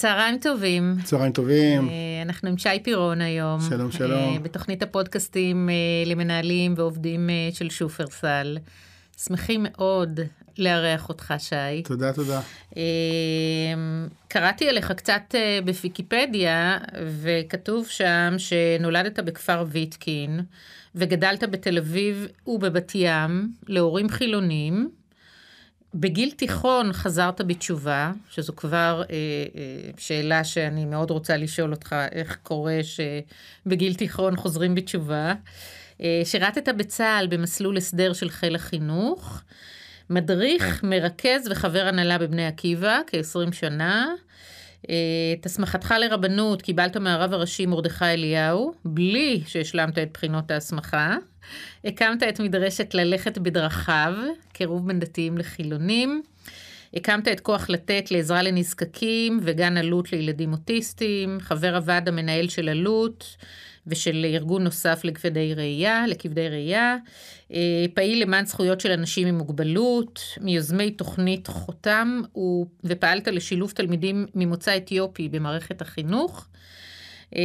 צהריים טובים. צהריים טובים. אה, אנחנו עם שי פירון היום. שלום, שלום. אה, בתוכנית הפודקאסטים אה, למנהלים ועובדים של שופרסל. שמחים מאוד לארח אותך, שי. תודה, תודה. קראתי עליך קצת בוויקיפדיה, וכתוב שם שנולדת בכפר ויטקין, וגדלת בתל אביב ובבת ים, להורים חילונים. בגיל תיכון חזרת בתשובה, שזו כבר אה, אה, שאלה שאני מאוד רוצה לשאול אותך, איך קורה שבגיל תיכון חוזרים בתשובה. אה, שירתת בצה"ל במסלול הסדר של חיל החינוך, מדריך, מרכז וחבר הנהלה בבני עקיבא כ-20 שנה. אה, את הסמכתך לרבנות קיבלת מהרב הראשי מרדכי אליהו, בלי שהשלמת את בחינות ההסמכה. הקמת את מדרשת ללכת בדרכיו, קירוב בין דתיים לחילונים. הקמת את כוח לתת לעזרה לנזקקים וגן עלות לילדים אוטיסטים, חבר הוועד המנהל של עלות ושל ארגון נוסף לכבדי ראייה, לכבדי ראייה, אה, פעיל למען זכויות של אנשים עם מוגבלות, מיוזמי תוכנית חותם ופעלת לשילוב תלמידים ממוצא אתיופי במערכת החינוך. אה,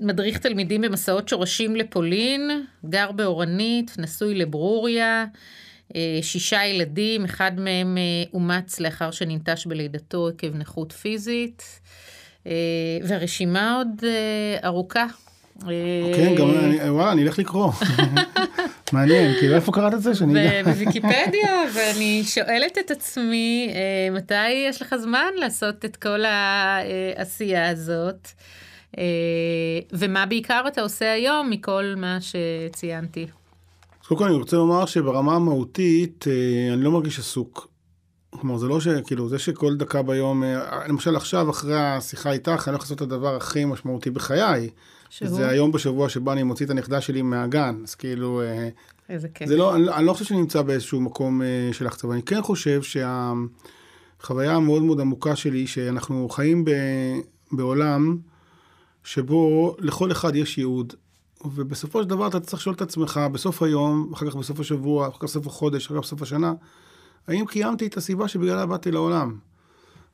מדריך תלמידים במסעות שורשים לפולין, גר באורנית, נשוי לברוריה, אה, שישה ילדים, אחד מהם אומץ לאחר שננטש בלידתו עקב נכות פיזית, והרשימה עוד ארוכה. כן, גם אני, וואלה, אני אלך לקרוא. מעניין, כאילו איפה קראת את זה? שאני. בוויקיפדיה, ואני שואלת את עצמי, מתי יש לך זמן לעשות את כל העשייה הזאת? אה, ומה בעיקר אתה עושה היום מכל מה שציינתי? אז קודם כל אני רוצה לומר שברמה המהותית אה, אני לא מרגיש עסוק. כלומר זה לא שכאילו זה שכל דקה ביום, אה, למשל עכשיו אחרי השיחה איתך אני הולך לעשות את הדבר הכי משמעותי בחיי. שהוא? זה היום בשבוע שבו אני מוציא את הנכדה שלי מהגן, אז כאילו... איזה כיף. זה לא, אני, אני לא חושב שאני נמצא באיזשהו מקום של לחץ, אבל אני כן חושב שהחוויה המאוד מאוד עמוקה שלי, שאנחנו חיים ב, בעולם שבו לכל אחד יש ייעוד. ובסופו של דבר אתה צריך לשאול את עצמך בסוף היום, אחר כך בסוף השבוע, אחר כך בסוף החודש, אחר כך בסוף השנה, האם קיימתי את הסיבה שבגללה באתי לעולם?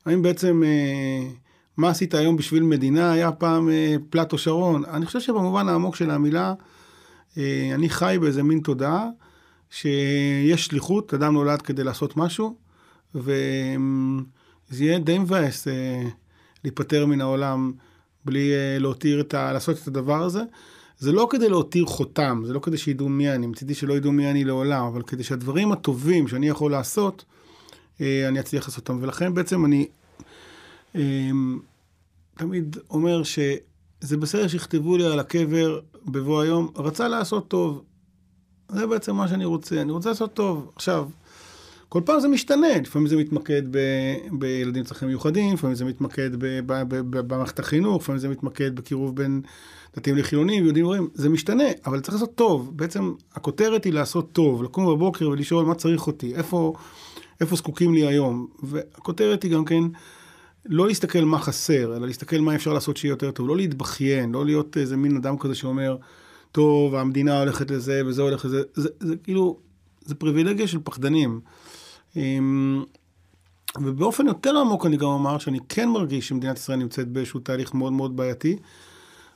האם בעצם אה, מה עשית היום בשביל מדינה היה פעם אה, פלטו שרון? אני חושב שבמובן העמוק של המילה, אה, אני חי באיזה מין תודעה שיש שליחות, אדם נולד כדי לעשות משהו, וזה יהיה די מבאס אה, להיפטר מן העולם. בלי uh, להותיר את ה... לעשות את הדבר הזה. זה לא כדי להותיר חותם, זה לא כדי שידעו מי אני, מצידי שלא ידעו מי אני לעולם, אבל כדי שהדברים הטובים שאני יכול לעשות, uh, אני אצליח לעשות אותם. ולכן בעצם אני תמיד אומר שזה בסדר שיכתבו לי על הקבר בבוא היום, רצה לעשות טוב. זה בעצם מה שאני רוצה, אני רוצה לעשות טוב. עכשיו, כל פעם זה משתנה, לפעמים זה מתמקד ב, בילדים צרכים מיוחדים, לפעמים זה מתמקד במערכת החינוך, לפעמים זה מתמקד בקירוב בין דתיים לחילונים, יהודים ורואים, זה משתנה, אבל צריך לעשות טוב. בעצם הכותרת היא לעשות טוב, לקום בבוקר ולשאול מה צריך אותי, איפה, איפה זקוקים לי היום. והכותרת היא גם כן לא להסתכל מה חסר, אלא להסתכל מה אפשר לעשות שיהיה יותר טוב, לא להתבכיין, לא להיות איזה מין אדם כזה שאומר, טוב, המדינה הולכת לזה וזה הולך לזה, זה, זה, זה כאילו, זה פריבילגיה של פחדנים. אמ, ובאופן יותר עמוק אני גם אומר שאני כן מרגיש שמדינת ישראל נמצאת באיזשהו תהליך מאוד מאוד בעייתי,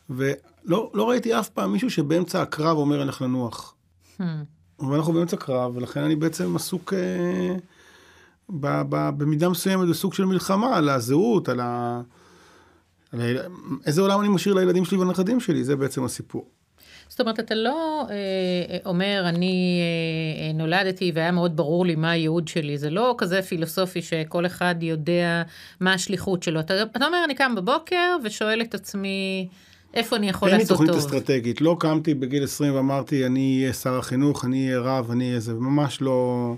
ולא לא ראיתי אף פעם מישהו שבאמצע הקרב אומר אין לך לנוח. Hmm. ואנחנו באמצע קרב, ולכן אני בעצם עסוק אה, ב, ב, במידה מסוימת בסוג של מלחמה על הזהות, על ה... על ה... איזה עולם אני משאיר לילדים שלי ולנכדים שלי, זה בעצם הסיפור. זאת אומרת, אתה לא אה, אומר, אני אה, נולדתי והיה מאוד ברור לי מה הייעוד שלי. זה לא כזה פילוסופי שכל אחד יודע מה השליחות שלו. אתה, אתה אומר, אני קם בבוקר ושואל את עצמי, איפה אני יכול לעשות טוב. אין לי תוכנית אסטרטגית. לא קמתי בגיל 20 ואמרתי, אני אהיה שר החינוך, אני אהיה רב, אני אהיה זה. ממש לא...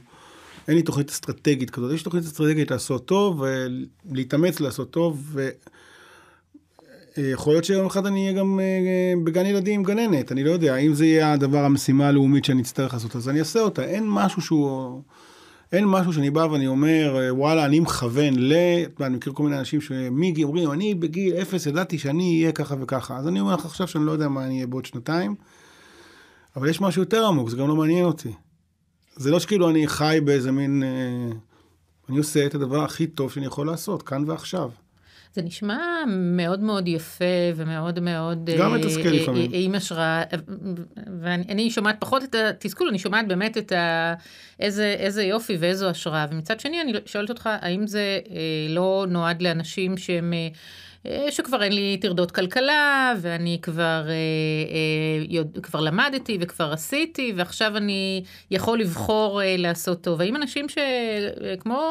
אין לי תוכנית אסטרטגית כזאת. יש תוכנית אסטרטגית לעשות טוב, ולהתאמץ לעשות טוב, ו... יכול להיות שיום אחד אני אהיה גם אה, בגן ילדים גננת, אני לא יודע, אם זה יהיה הדבר, המשימה הלאומית שאני אצטרך לעשות, אז אני אעשה אותה. אין משהו שהוא... אין משהו שאני בא ואני אומר, אה, וואלה, אני מכוון ל... אני מכיר כל מיני אנשים שמגיל אומרים, אני בגיל אפס ידעתי שאני אהיה ככה וככה. אז אני אומר לך עכשיו שאני לא יודע מה אני אהיה בעוד שנתיים, אבל יש משהו יותר עמוק, זה גם לא מעניין אותי. זה לא שכאילו אני חי באיזה מין... אה, אני עושה את הדבר הכי טוב שאני יכול לעשות, כאן ועכשיו. זה נשמע מאוד מאוד יפה ומאוד מאוד... גם מתסכל לפעמים. עם השראה, ואני שומעת פחות את התסכול, אני שומעת באמת את ה... איזה, איזה יופי ואיזו השראה. ומצד שני, אני שואלת אותך, האם זה לא נועד לאנשים שהם... אה, שכבר אין לי טרדות כלכלה, ואני כבר, אה, אה, כבר למדתי וכבר עשיתי, ועכשיו אני יכול לבחור לעשות טוב. האם אנשים שכמו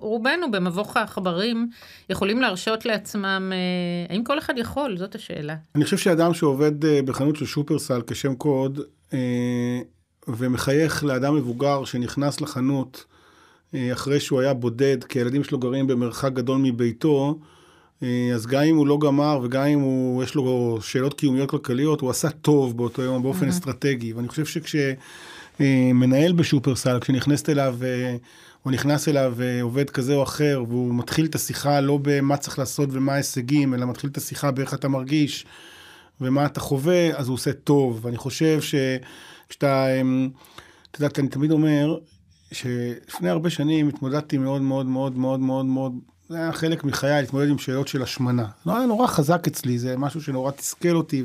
רובנו במבוך העכברים, יכולים להרשות לעצמם, האם כל אחד יכול? זאת השאלה. אני חושב שאדם שעובד בחנות של שופרסל כשם קוד, ומחייך לאדם מבוגר שנכנס לחנות, אחרי שהוא היה בודד, כי הילדים שלו גרים במרחק גדול מביתו, אז גם אם הוא לא גמר וגם אם הוא, יש לו שאלות קיומיות כלכליות, הוא עשה טוב באותו יום באופן mm-hmm. אסטרטגי. ואני חושב שכשמנהל בשופרסל, כשנכנסת אליו, אה, או נכנס אליו אה, עובד כזה או אחר, והוא מתחיל את השיחה לא במה צריך לעשות ומה ההישגים, אלא מתחיל את השיחה באיך אתה מרגיש ומה אתה חווה, אז הוא עושה טוב. ואני חושב שכשאתה, את יודעת, אני תמיד אומר, שלפני הרבה שנים התמודדתי מאוד מאוד מאוד מאוד מאוד מאוד זה היה חלק מחיי להתמודד עם שאלות של השמנה. זה היה נורא חזק אצלי, זה משהו שנורא תסכל אותי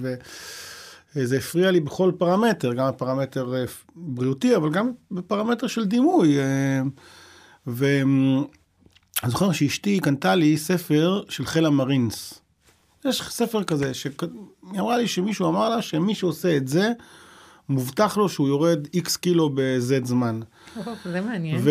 וזה הפריע לי בכל פרמטר, גם בפרמטר אה, בריאותי, אבל גם בפרמטר של דימוי. אה, ואני זוכר שאשתי קנתה לי ספר של חיל המרינס. יש ספר כזה, שהיא אמרה לי שמישהו אמר לה שמי שעושה את זה, מובטח לו שהוא יורד איקס קילו בזד זמן. זה מעניין.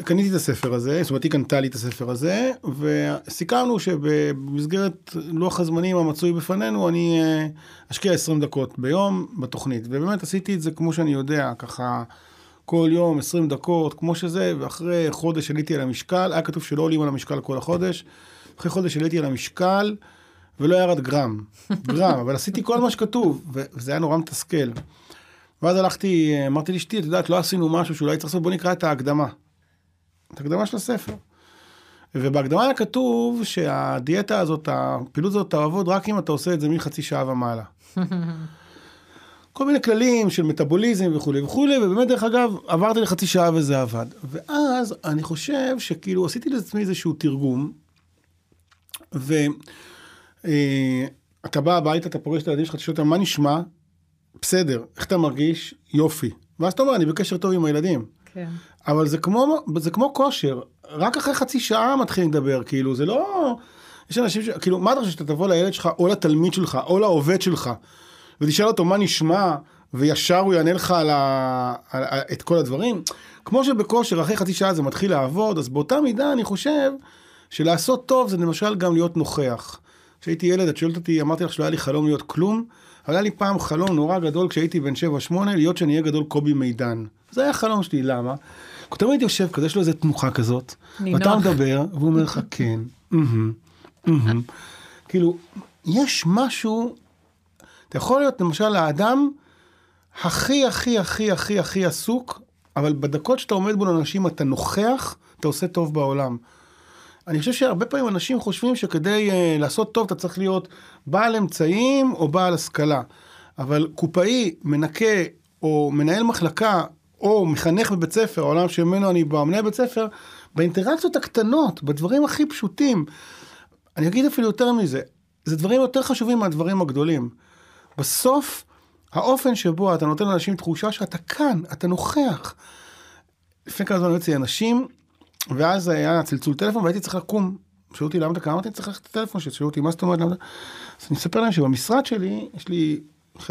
וקניתי את הספר הזה, זאת אומרת, היא קנתה לי את הספר הזה, וסיכמנו שבמסגרת לוח הזמנים המצוי בפנינו, אני אה, אשקיע 20 דקות ביום בתוכנית. ובאמת עשיתי את זה כמו שאני יודע, ככה כל יום 20 דקות, כמו שזה, ואחרי חודש עליתי על המשקל, היה כתוב שלא עולים על המשקל כל החודש, אחרי חודש עליתי על המשקל, ולא ירד גרם, גרם, אבל עשיתי כל מה שכתוב, וזה היה נורא מתסכל. ואז הלכתי, אמרתי לאשתי, את יודעת, לא עשינו משהו שאולי צריך לעשות, בוא נקרא את ההקדמה. את ההקדמה של הספר. ובהקדמה היה כתוב שהדיאטה הזאת, הפעילות הזאת תעבוד רק אם אתה עושה את זה מחצי שעה ומעלה. כל מיני כללים של מטאבוליזם וכולי וכולי, ובאמת, דרך אגב, עברתי לחצי שעה וזה עבד. ואז אני חושב שכאילו עשיתי לעצמי איזשהו תרגום, ואתה אה, בא הביתה, אתה פוגש את הילדים שלך, אתה שואל אותם, מה נשמע? בסדר, איך אתה מרגיש? יופי. ואז אתה אומר, אני בקשר טוב עם הילדים. כן. אבל זה כמו, זה כמו כושר, רק אחרי חצי שעה מתחילים לדבר, כאילו, זה לא... יש אנשים ש... כאילו, מה אתה חושב שאתה תבוא לילד שלך, או לתלמיד שלך, או לעובד שלך, ותשאל אותו מה נשמע, וישר הוא יענה לך על, ה... על, על... את כל הדברים? כמו שבכושר, אחרי חצי שעה זה מתחיל לעבוד, אז באותה מידה אני חושב שלעשות טוב זה למשל גם להיות נוכח. כשהייתי ילד, את שואלת אותי, אמרתי לך שלא היה לי חלום להיות כלום, אבל היה לי פעם חלום נורא גדול כשהייתי בן 7-8, להיות שאני אהיה גדול קובי מידן. זה היה חלום שלי, למה? כי תמיד יושב כזה, יש לו איזה תנוחה כזאת, ואתה מדבר, והוא אומר לך, כן, כאילו, יש משהו, אתה יכול להיות למשל האדם הכי הכי הכי הכי הכי עסוק, אבל בדקות שאתה עומד מול אנשים אתה נוכח, אתה עושה טוב בעולם. אני חושב שהרבה פעמים אנשים חושבים שכדי uh, לעשות טוב אתה צריך להיות בעל אמצעים או בעל השכלה. אבל קופאי, מנקה או מנהל מחלקה או מחנך בבית ספר, העולם שממנו אני בא, מנהל בית ספר, באינטראקציות הקטנות, בדברים הכי פשוטים. אני אגיד אפילו יותר מזה, זה דברים יותר חשובים מהדברים הגדולים. בסוף, האופן שבו אתה נותן לאנשים תחושה שאתה כאן, אתה נוכח. לפני כמה זמן היו אצלי אנשים ואז היה צלצול טלפון והייתי צריך לקום. שאלו אותי למה אתה קם? אמרתי צריך ללכת את הטלפון שאלו אותי מה זאת אומרת למה אז אני אספר להם שבמשרד sלי יש לי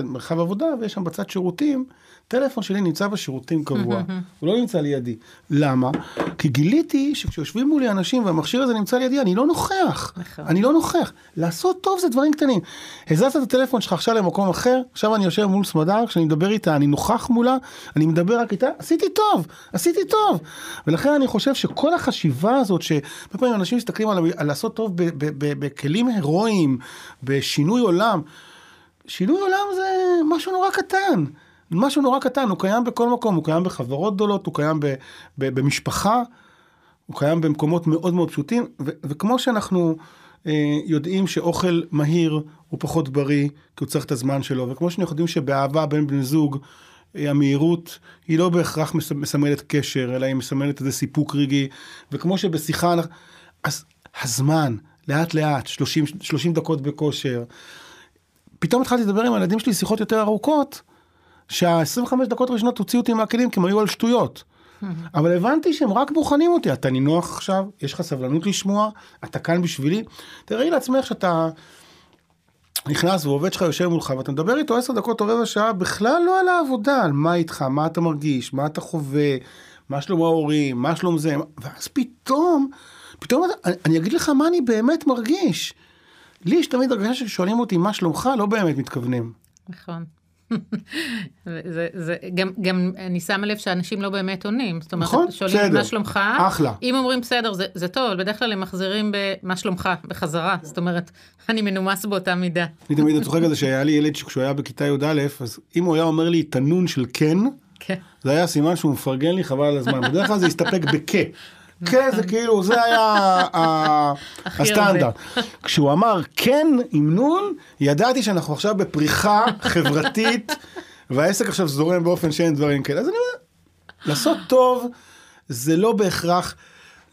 מרחב עבודה ויש שם בצד שירותים הטלפון שלי נמצא בשירותים קבוע, הוא לא נמצא לידי. למה? כי גיליתי שכשיושבים מולי אנשים והמכשיר הזה נמצא לידי, אני לא נוכח. נכון. אני לא נוכח. לעשות טוב זה דברים קטנים. הזזת את הטלפון שלך עכשיו למקום אחר, עכשיו אני יושב מול סמדר, כשאני מדבר איתה, אני נוכח מולה, אני מדבר רק איתה, עשיתי טוב, עשיתי טוב. ולכן אני חושב שכל החשיבה הזאת, שהרבה פעמים אנשים מסתכלים על, על לעשות טוב בכלים הירואיים, בשינוי עולם, שינוי עולם זה משהו נורא קטן. משהו נורא קטן, הוא קיים בכל מקום, הוא קיים בחברות גדולות, הוא קיים ב, ב, במשפחה, הוא קיים במקומות מאוד מאוד פשוטים, ו, וכמו שאנחנו אה, יודעים שאוכל מהיר הוא פחות בריא, כי הוא צריך את הזמן שלו, וכמו שאנחנו יודעים שבאהבה בין בני זוג, אה, המהירות היא לא בהכרח מסמלת קשר, אלא היא מסמלת איזה סיפוק רגעי, וכמו שבשיחה, אז הזמן, לאט לאט, 30, 30 דקות בכושר. פתאום התחלתי לדבר עם הילדים שלי שיחות יותר ארוכות, שה-25 דקות הראשונות הוציאו אותי מהכלים כי הם היו על שטויות. אבל הבנתי שהם רק בוחנים אותי, אתה נינוח עכשיו, יש לך סבלנות לשמוע, אתה כאן בשבילי. תראי לעצמך שאתה נכנס ועובד שלך יושב מולך ואתה מדבר איתו עשר דקות או רבע שעה בכלל לא על העבודה, על מה איתך, מה אתה מרגיש, מה אתה חווה, מה שלום ההורים, מה שלום זה, ואז פתאום, פתאום אני, אני אגיד לך מה אני באמת מרגיש. לי יש תמיד הרגשה ששואלים אותי מה שלומך, לא באמת מתכוונים. נכון. זה, זה, גם, גם אני שמה לב שאנשים לא באמת עונים. זאת אומרת, נכון, שואלים בסדר. מה שלומך, אחלה. אם אומרים בסדר, זה, זה טוב, אבל בדרך כלל הם מחזירים במה שלומך, בחזרה. זאת אומרת, אני מנומס באותה מידה. אני תמיד צוחק על זה שהיה לי ילד שכשהוא היה בכיתה י"א, אז אם הוא היה אומר לי את הנון של כן, כן. זה היה סימן שהוא מפרגן לי חבל על הזמן. בדרך כלל זה הסתפק בכ. כן, זה כאילו, זה היה הסטנדרט. כשהוא אמר כן עם נון, ידעתי שאנחנו עכשיו בפריחה חברתית, והעסק עכשיו זורם באופן שאין דברים כאלה. אז אני אומר, לעשות טוב זה לא בהכרח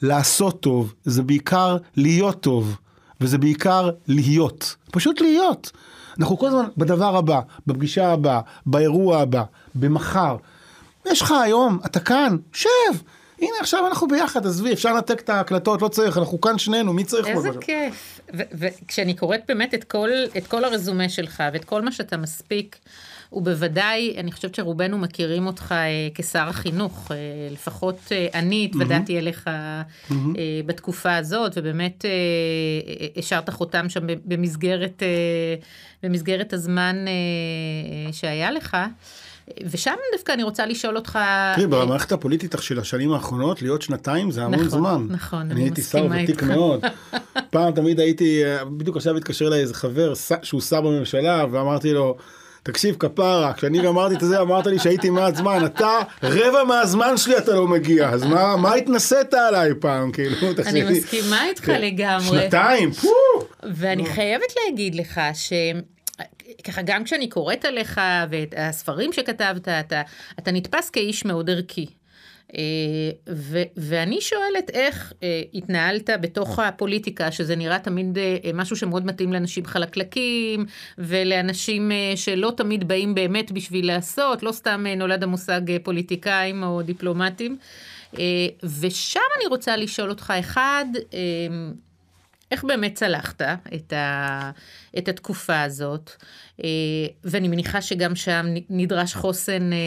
לעשות טוב, זה בעיקר להיות טוב, וזה בעיקר להיות. פשוט להיות. אנחנו כל הזמן בדבר הבא, בפגישה הבאה, באירוע הבא, במחר. יש לך היום, אתה כאן, שב. הנה עכשיו אנחנו ביחד, עזבי, אפשר לנתק את ההקלטות, לא צריך, אנחנו כאן שנינו, מי צריך איזה? כיף. וכשאני קוראת באמת את כל, את כל הרזומה שלך ואת כל מה שאתה מספיק, ובוודאי, אני חושבת שרובנו מכירים אותך אה, כשר החינוך, אה, לפחות אה, אני התוודעתי אליך אה, בתקופה הזאת, ובאמת אה, אה, השארת חותם שם במסגרת, אה, במסגרת הזמן אה, שהיה לך. ושם דווקא אני רוצה לשאול אותך... תראי, במערכת הפוליטית של השנים האחרונות, להיות שנתיים זה המון נכון, זמן. נכון, אני אני הייתי שר מסכימה ותיק איתך. מאוד. פעם תמיד הייתי, בדיוק עכשיו התקשר אליי איזה חבר שהוא שר בממשלה, ואמרתי לו, תקשיב כפרה, כשאני גמרתי את זה אמרת לי שהייתי מעט זמן, אתה רבע מהזמן שלי אתה לא מגיע, אז מה, מה התנסית עליי פעם, כאילו, אני תחשבי. מסכימה איתך כן. לגמרי. שנתיים, פו! ואני חייבת להגיד לך ש... ככה, גם כשאני קוראת עליך ואת הספרים שכתבת, אתה, אתה נתפס כאיש מאוד ערכי. אה, ו, ואני שואלת איך אה, התנהלת בתוך הפוליטיקה, שזה נראה תמיד אה, משהו שמאוד מתאים לאנשים חלקלקים, ולאנשים שלא תמיד באים באמת בשביל לעשות, לא סתם נולד המושג פוליטיקאים או דיפלומטים. ושם אני רוצה לשאול אותך, אחד, איך באמת צלחת את, ה, את התקופה הזאת, אה, ואני מניחה שגם שם נדרש חוסן, אה,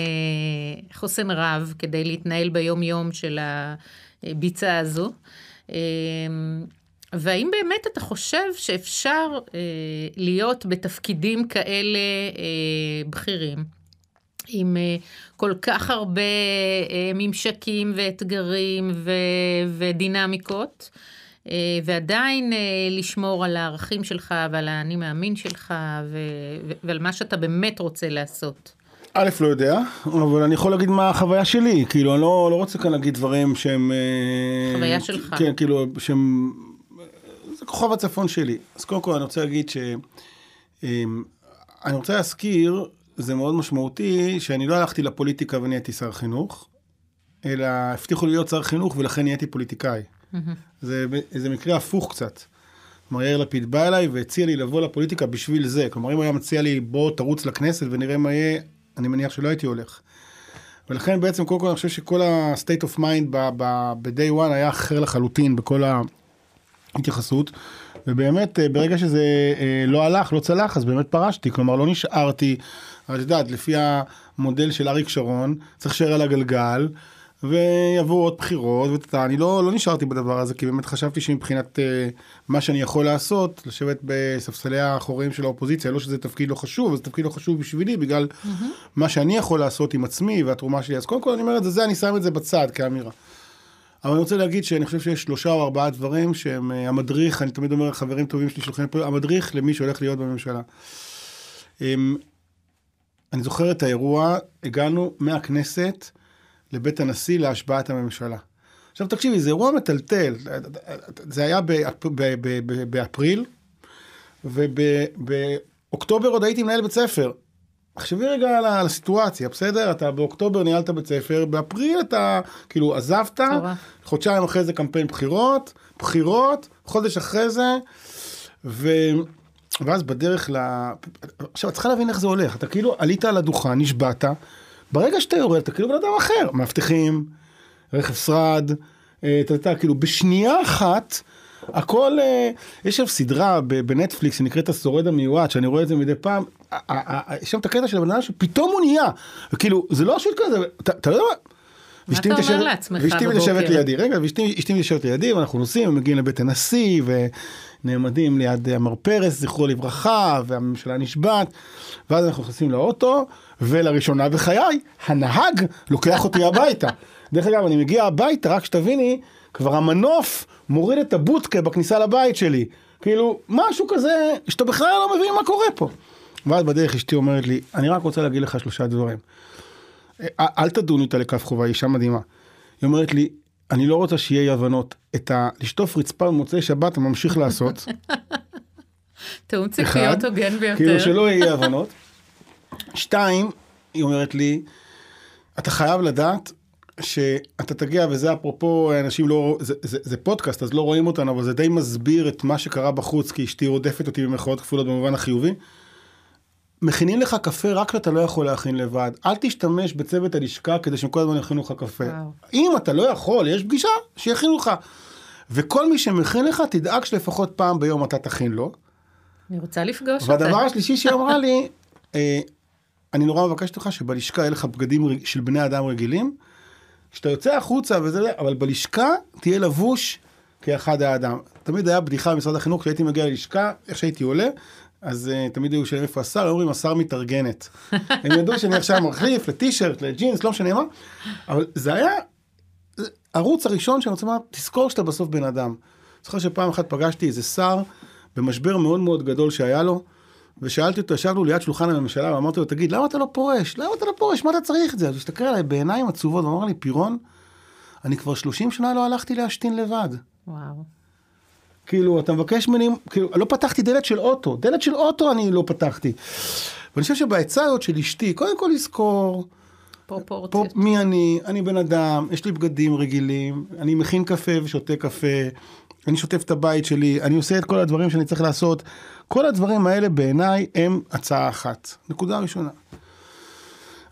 חוסן רב כדי להתנהל ביום-יום של הביצה הזו. אה, והאם באמת אתה חושב שאפשר להיות בתפקידים כאלה בכירים? עם כל כך הרבה ממשקים ואתגרים ו- ודינמיקות, ועדיין אה, לשמור על הערכים שלך ועל האני מאמין שלך ו- ועל מה שאתה באמת רוצה לעשות. א', לא יודע, אבל אני יכול להגיד מה החוויה שלי, כאילו, אני לא, לא רוצה כאן להגיד דברים שהם... אה, חוויה שלך. כן, כאילו, שהם... זה כוכב הצפון שלי. אז קודם כל אני רוצה להגיד ש... אה, אני רוצה להזכיר, זה מאוד משמעותי, שאני לא הלכתי לפוליטיקה ונהייתי שר חינוך, אלא הבטיחו לי להיות שר חינוך ולכן נהייתי פוליטיקאי. זה, זה מקרה הפוך קצת. כלומר, יאיר לפיד בא אליי והציע לי לבוא לפוליטיקה בשביל זה. כלומר, אם הוא היה מציע לי, בוא תרוץ לכנסת ונראה מה יהיה, אני מניח שלא הייתי הולך. ולכן בעצם, קודם כל, אני חושב שכל ה-state of mind ב-day one היה אחר לחלוטין בכל ההתייחסות. ובאמת, אה, ברגע שזה אה, לא הלך, לא צלח, אז באמת פרשתי. כלומר, לא נשארתי, את יודעת, לפי המודל של אריק שרון, צריך להישאר על הגלגל. ויבואו עוד בחירות, ואתה, אני לא, לא נשארתי בדבר הזה, כי באמת חשבתי שמבחינת uh, מה שאני יכול לעשות, לשבת בספסלי האחוריים של האופוזיציה, לא שזה תפקיד לא חשוב, זה תפקיד לא חשוב בשבילי, בגלל mm-hmm. מה שאני יכול לעשות עם עצמי והתרומה שלי. אז קודם כל אני אומר את זה, זה אני שם את זה בצד כאמירה. אבל אני רוצה להגיד שאני חושב שיש שלושה או ארבעה דברים שהם אה, המדריך, אני תמיד אומר לחברים טובים שלי שולחים פה, המדריך למי שהולך להיות בממשלה. אמ, אני זוכר את האירוע, הגענו מהכנסת, לבית הנשיא להשבעת הממשלה. עכשיו תקשיבי, זה אירוע מטלטל, זה היה באפ, באפריל, ובאוקטובר עוד הייתי מנהל בית ספר. תחשבי רגע על הסיטואציה, בסדר? אתה באוקטובר ניהלת בית ספר, באפריל אתה כאילו עזבת, טוב. חודשיים אחרי זה קמפיין בחירות, בחירות, חודש אחרי זה, ו... ואז בדרך ל... עכשיו, את צריכה להבין איך זה הולך. אתה כאילו עלית על הדוכן, נשבעת, ברגע שאתה יורד, אתה כאילו בן אדם אחר. מאבטחים, רכב שרד, אה, אתה יודע, כאילו בשנייה אחת, הכל, אה, יש שם סדרה בנטפליקס שנקראת השורד המיועד, שאני רואה את זה מדי פעם, יש שם את הקטע של הבן אדם שפתאום הוא נהיה, וכאילו, זה לא שוט כזה, אתה אתה יודע מה? ואשתי אתה אומר לעצמך ואשתי בבוקר? מתיישבת לידי, רגע, ואשתי אשתי מתיישבת לידי, ואנחנו נוסעים, ומגיעים לבית הנשיא, ונעמדים ליד עמר פרס, זכרו לברכה, והממשלה נשבעת, ואז אנחנו נכנסים לאוטו, ולראשונה בחיי, הנהג לוקח אותי הביתה. דרך אגב, אני מגיע הביתה, רק שתביני, כבר המנוף מוריד את הבוטקה בכניסה לבית שלי. כאילו, משהו כזה, שאתה בכלל לא מבין מה קורה פה. ואז בדרך אשתי אומרת לי, אני רק רוצה להגיד לך שלושה דברים. אל אל תדון אותה לכף חובה, היא אישה מדהימה. היא אומרת לי, אני לא רוצה שיהיה אי הבנות. את ה... לשטוף רצפה במוצאי שבת אתה ממשיך לעשות. תיאום אחד, ציפיות הוגן ביותר. כאילו שלא יהיה אי הבנות. שתיים, היא אומרת לי, אתה חייב לדעת שאתה תגיע, וזה אפרופו, אנשים לא, זה, זה, זה פודקאסט, אז לא רואים אותנו, אבל זה די מסביר את מה שקרה בחוץ, כי אשתי רודפת אותי במחאות כפולות במובן החיובי. מכינים לך קפה רק כשאתה לא יכול להכין לבד. אל תשתמש בצוות הלשכה כדי שהם כל הזמן יכינו לך קפה. וואו. אם אתה לא יכול, יש פגישה, שיכינו לך. וכל מי שמכין לך, תדאג שלפחות פעם ביום אתה תכין לו. אני רוצה לפגוש אותה. והדבר השלישי שהיא אמרה לי, אה, אני נורא מבקשת ממך שבלשכה יהיה לך בגדים של בני אדם רגילים, כשאתה יוצא החוצה וזה, אבל בלשכה תהיה לבוש כאחד האדם. תמיד היה בדיחה במשרד החינוך, כשהייתי מגיע ללשכה, איך שהייתי עולה, אז uh, תמיד היו שואלים איפה השר, היו אומרים השר מתארגנת. הם ידעו שאני עכשיו מחליף לטישרט, לג'ינס, לא משנה מה, אבל זה היה זה הערוץ הראשון שאני רוצה לומר, תזכור שאתה בסוף בן אדם. זוכר שפעם אחת פגשתי איזה שר במשבר מאוד מאוד גדול שהיה לו, ושאלתי אותו, ישבנו ליד שולחן הממשלה, ואמרתי לו, תגיד, למה אתה לא פורש? למה אתה לא פורש? מה אתה צריך את זה? אז הוא הסתכל עליי בעיניים עצובות, ואמר לי, פירון, אני כבר 30 שנה לא הלכתי להשתין לבד. וואו. כאילו, אתה מבקש ממני, כאילו, לא פתחתי דלת של אוטו, דלת של אוטו אני לא פתחתי. ואני חושב שבעצה הזאת של אשתי, קודם כל לזכור, פה פרופורציות. מי אני, אני בן אדם, יש לי בגדים רגילים, אני מכין קפה ושותה קפה, אני שוטף את הבית שלי, אני עושה את כל הדברים שאני צריך לעשות. כל הדברים האלה בעיניי הם הצעה אחת. נקודה ראשונה.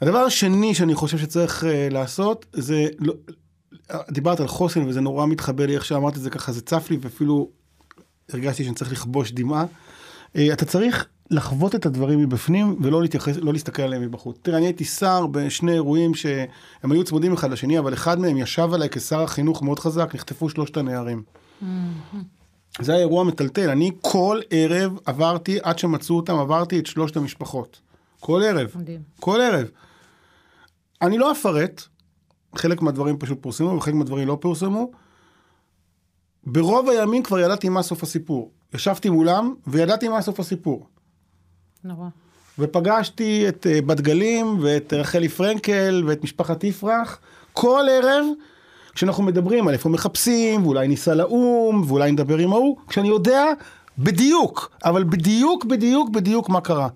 הדבר השני שאני חושב שצריך uh, לעשות זה, לא, דיברת על חוסן וזה נורא מתחבר לי איך שאמרת את זה ככה, זה צף לי ואפילו הרגשתי שאני צריך לכבוש דמעה. Uh, אתה צריך לחוות את הדברים מבפנים ולא להתייחס, לא להסתכל עליהם מבחוץ. תראה, אני הייתי שר בשני אירועים שהם היו צמודים אחד לשני, אבל אחד מהם ישב עליי כשר החינוך מאוד חזק, נחטפו שלושת הנערים. זה היה אירוע מטלטל, אני כל ערב עברתי, עד שמצאו אותם, עברתי את שלושת המשפחות. כל ערב. מדהים. כל ערב. אני לא אפרט, חלק מהדברים פשוט פורסמו וחלק מהדברים לא פורסמו. ברוב הימים כבר ידעתי מה סוף הסיפור. ישבתי מולם וידעתי מה סוף הסיפור. נורא. ופגשתי את אה, בת גלים ואת רחלי פרנקל ואת משפחת יפרח כל ערב כשאנחנו מדברים על איפה מחפשים ואולי ניסע לאו"ם ואולי נדבר עם ההוא כשאני יודע בדיוק אבל בדיוק בדיוק בדיוק מה קרה.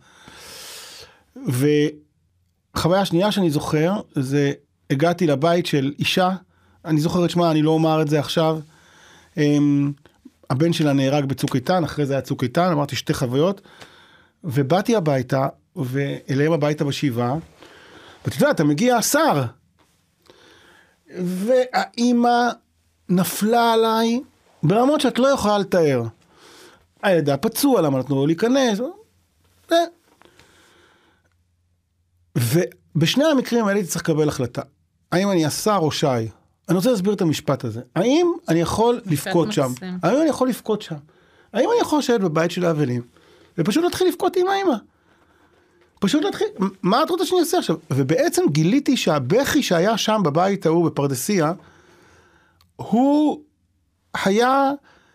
וחוויה שנייה שאני זוכר זה הגעתי לבית של אישה אני זוכר את שמה אני לא אומר את זה עכשיו. אמ, הבן שלה נהרג בצוק איתן אחרי זה היה צוק איתן אמרתי שתי חוויות. ובאתי הביתה, ואליהם הביתה בשבעה, ואתה יודע, אתה מגיע השר, והאימא נפלה עליי ברמות שאת לא יכולה לתאר. הילדה פצוע, למה נתנו לו להיכנס? ובשני המקרים האלה הייתי צריך לקבל החלטה. האם אני השר או שי? אני רוצה להסביר את המשפט הזה. האם אני יכול לבכות שם? האם אני יכול לבכות שם? האם אני יכול לשבת בבית של האבלים ופשוט להתחיל לבכות עם האמא? פשוט להתחיל, מה את רוצה שאני אעשה עכשיו? ובעצם גיליתי שהבכי שהיה שם בבית ההוא בפרדסיה, הוא היה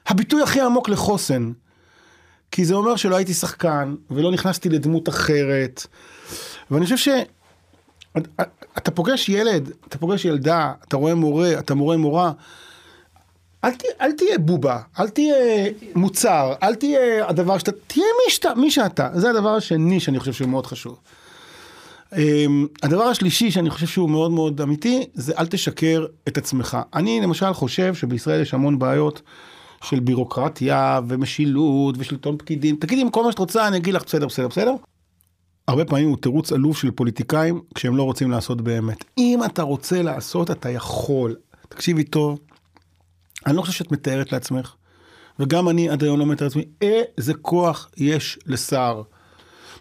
הביטוי הכי עמוק לחוסן. כי זה אומר שלא הייתי שחקן, ולא נכנסתי לדמות אחרת. ואני חושב ש... אתה פוגש ילד, אתה פוגש ילדה, אתה רואה מורה, אתה רואה מורה, אל, תה, אל תהיה בובה, אל תהיה מוצר, אל תהיה הדבר שאתה, תהיה מי, שאתה, מי שאתה. זה הדבר השני שאני חושב שהוא מאוד חשוב. אמ, הדבר השלישי שאני חושב שהוא מאוד מאוד אמיתי, זה אל תשקר את עצמך. אני למשל חושב שבישראל יש המון בעיות של בירוקרטיה ומשילות ושלטון פקידים. תגידי, כל מה שאת רוצה, אני אגיד לך בסדר, בסדר, בסדר. הרבה פעמים הוא תירוץ עלוב של פוליטיקאים כשהם לא רוצים לעשות באמת. אם אתה רוצה לעשות, אתה יכול. תקשיבי טוב, אני לא חושב שאת מתארת לעצמך, וגם אני עד היום לא מתאר לעצמי, איזה כוח יש לשר.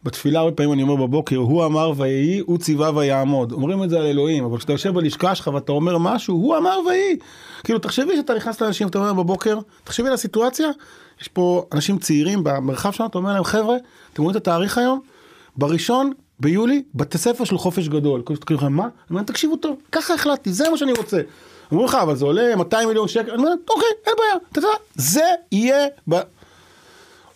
בתפילה הרבה פעמים אני אומר בבוקר, הוא אמר ויהי, הוא ציווה ויעמוד. אומרים את זה על אלוהים, אבל כשאתה יושב בלשכה שלך ואתה אומר משהו, הוא אמר ויהי. כאילו, תחשבי שאתה נכנס לאנשים, אתה אומר בבוקר, תחשבי על הסיטואציה, יש פה אנשים צעירים במרחב שלנו, אתה אומר להם, חבר'ה, אתם רואים את התאריך היום? בראשון ביולי, בתי ספר של חופש גדול. כאילו, מה? אני אומר, תקשיבו טוב, ככה החלטתי, זה מה שאני רוצה. אומרים לך, אבל זה עולה 200 מיליון שקל, אני אומר, אוקיי, אין בעיה, אתה יודע, זה יהיה... ב...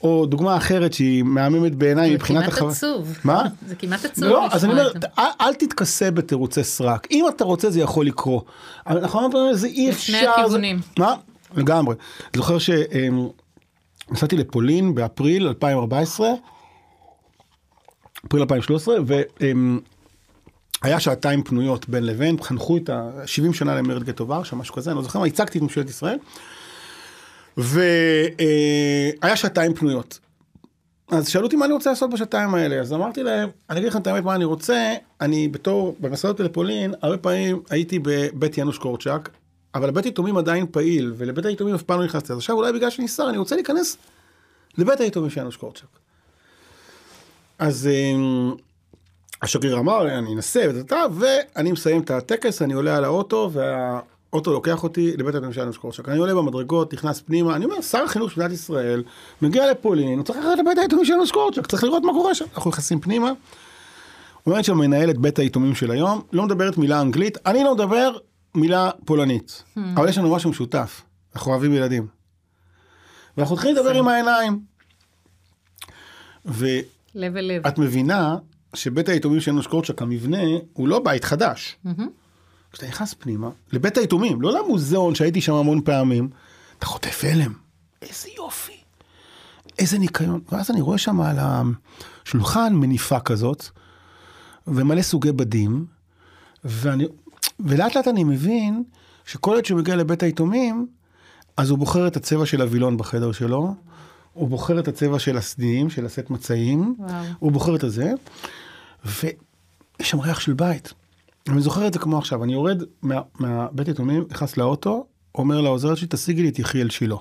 או דוגמה אחרת שהיא מהממת בעיניי מבחינת החוויה. זה כמעט עצוב. מה? זה כמעט עצוב. לא, אז אני אומר, אל, אל תתכסה בתירוצי סרק. אם אתה רוצה זה יכול לקרות. אבל אנחנו אומרים, זה אי אפשר. לשני הכיוונים. מה? לגמרי. זוכר שנסעתי לפולין באפריל 2014, אפריל 2013, והיה שעתיים פנויות בין לבין, חנכו את ה-70 שנה למרד גטו ורשה, משהו כזה, אני לא זוכר מה, הצגתי את ממשלת ישראל. והיה שעתיים פנויות. אז שאלו אותי מה אני רוצה לעשות בשעתיים האלה, אז אמרתי להם, אני אגיד לכם את האמת מה אני רוצה, אני בתור, במסעות לפולין, הרבה פעמים הייתי בבית ינוש קורצ'אק, אבל לבית היתומים עדיין פעיל, ולבית היתומים אף פעם לא נכנסתי, אז עכשיו אולי בגלל שאני שר, אני רוצה להיכנס לבית היתומים של ינוש קורצ'אק. אז השגריר אמר, אני אנסה, ואני מסיים את הטקס, אני עולה על האוטו, וה... אוטו לוקח אותי לבית הממשלה נושקורצ'ק, אני עולה במדרגות, נכנס פנימה, אני אומר, שר החינוך של מדינת ישראל, מגיע לפולין, הוא צריך ללכת לבית היתומים של נושקורצ'ק, צריך לראות מה קורה שם. אנחנו נכנסים פנימה, אומרת שם מנהלת בית היתומים של היום, לא מדברת מילה אנגלית, אני לא מדבר מילה פולנית, hmm. אבל יש לנו משהו משותף, אנחנו אוהבים ילדים. ואנחנו צריכים לדבר עם העיניים. ואת מבינה שבית היתומים של נושקורצ'ק, המבנה, הוא לא בית חדש. Mm-hmm. כשאתה נכנס פנימה, לבית היתומים, לא למוזיאון שהייתי שם המון פעמים, אתה חוטף הלם. איזה יופי. איזה ניקיון. ואז אני רואה שם על השולחן מניפה כזאת, ומלא סוגי בדים, ואני, ולאט לאט אני מבין שכל עת שהוא מגיע לבית היתומים, אז הוא בוחר את הצבע של הווילון בחדר שלו, הוא בוחר את הצבע של הסדינים, של הסט מצעים, וואו. הוא בוחר את הזה, ויש שם ריח של בית. אני זוכר את זה כמו עכשיו, אני יורד מה, מהבית יתומים, נכנס לאוטו, אומר לעוזרת שלי, תשיגי לי את יחיאל שילה.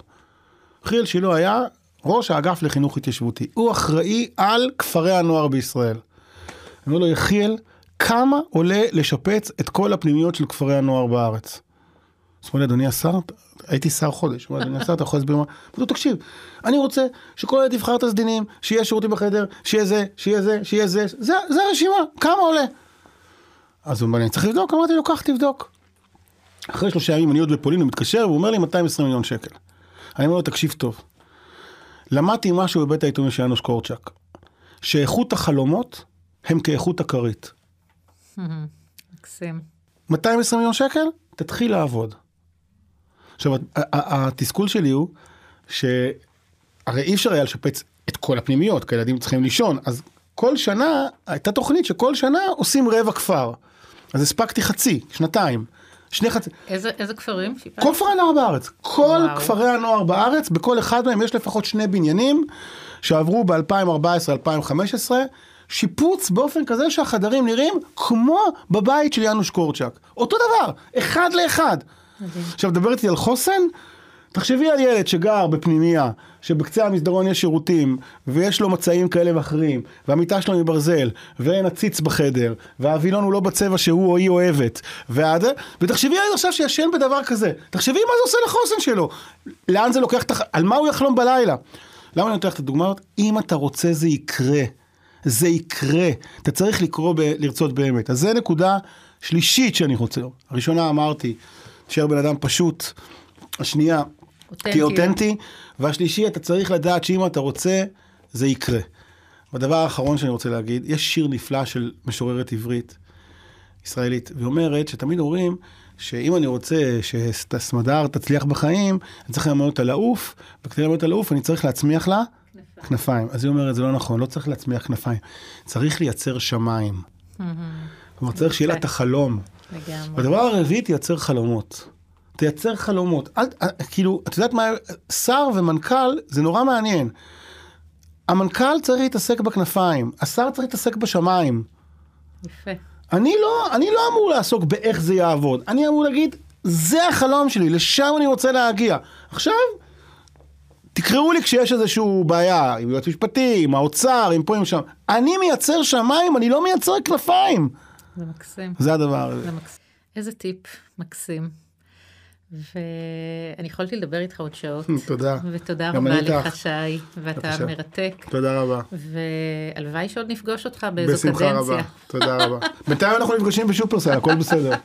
יחיאל שילה היה ראש האגף לחינוך התיישבותי. הוא אחראי על כפרי הנוער בישראל. אני אומר לו, יחיאל, כמה עולה לשפץ את כל הפנימיות של כפרי הנוער בארץ? אז הוא אומר לי, אדוני השר, הייתי שר חודש, אומר, אדוני השר, אתה יכול להסביר מה? הוא תקשיב, אני רוצה שכל ילד יבחר את הסדינים, שיהיה שירותים בחדר, שיהיה זה, שיהיה זה, שיהיה זה, זה, זה הרשימה, כמה עולה? אז הוא אומר לי, אני צריך לבדוק? אמרתי לו, קח תבדוק. אחרי שלושה ימים אני עוד בפולין, הוא מתקשר, והוא אומר לי 220 מיליון שקל. אני אומר לו, תקשיב טוב. למדתי משהו בבית היתומים של יאנוש קורצ'אק, שאיכות החלומות הם כאיכות הכרית. מקסים. 220 מיליון שקל? תתחיל לעבוד. עכשיו, התסכול שלי הוא, שהרי אי אפשר היה לשפץ את כל הפנימיות, כי הילדים צריכים לישון, אז כל שנה, הייתה תוכנית שכל שנה עושים רבע כפר. אז הספקתי חצי, שנתיים. שני חצי... איזה, איזה כפרים? כל כפרי הנוער בארץ. כל וואו. כפרי הנוער בארץ, בכל אחד מהם יש לפחות שני בניינים שעברו ב-2014-2015, שיפוץ באופן כזה שהחדרים נראים כמו בבית של יאנוש קורצ'אק. אותו דבר, אחד לאחד. עכשיו, מדבר איתי על חוסן? תחשבי על ילד שגר בפנימייה, שבקצה המסדרון יש שירותים, ויש לו מצעים כאלה ואחרים, והמיטה שלו מברזל, ואין עציץ בחדר, והווילון הוא לא בצבע שהוא או היא אוהבת, ועד... ותחשבי על עכשיו שישן בדבר כזה, תחשבי מה זה עושה לחוסן שלו, לאן זה לוקח, תח... על מה הוא יחלום בלילה. למה אני נותן לך את הדוגמה הזאת? אם אתה רוצה זה יקרה. זה יקרה. אתה צריך לקרוא, ב... לרצות באמת. אז זה נקודה שלישית שאני רוצה. הראשונה אמרתי, תשאר בן אדם פשוט. השנייה, תהיה אותנטי, והשלישי, אתה צריך לדעת שאם אתה רוצה, זה יקרה. והדבר האחרון שאני רוצה להגיד, יש שיר נפלא של משוררת עברית, ישראלית, והיא אומרת שתמיד אומרים שאם אני רוצה שסמדר תצליח בחיים, אני צריך ללמד אותה לעוף, וכדי ללמד אותה לעוף אני צריך להצמיח לה כנפיים. אז היא אומרת, זה לא נכון, לא צריך להצמיח כנפיים, צריך לייצר שמיים. כלומר, צריך שיהיה לה את החלום. לגמרי. והדבר הרביעי, תייצר חלומות. תייצר חלומות. אל, אל, כאילו, את יודעת מה, שר ומנכ"ל, זה נורא מעניין. המנכ"ל צריך להתעסק בכנפיים, השר צריך להתעסק בשמיים. יפה. אני לא, אני לא אמור לעסוק באיך זה יעבוד, אני אמור להגיד, זה החלום שלי, לשם אני רוצה להגיע. עכשיו, תקראו לי כשיש איזושהי בעיה, עם יועץ משפטי, עם האוצר, עם פה, עם שם. אני מייצר שמיים, אני לא מייצר כנפיים. זה מקסים. זה הדבר הזה. זה. איזה טיפ מקסים. ואני יכולתי לדבר איתך עוד שעות. תודה. ותודה רבה לך. שי, ואתה בבקשה. מרתק. תודה רבה. והלוואי שעוד נפגוש אותך באיזו בשמחה קדנציה. רבה. תודה רבה. בינתיים אנחנו נפגשים בשופרסל, הכל בסדר.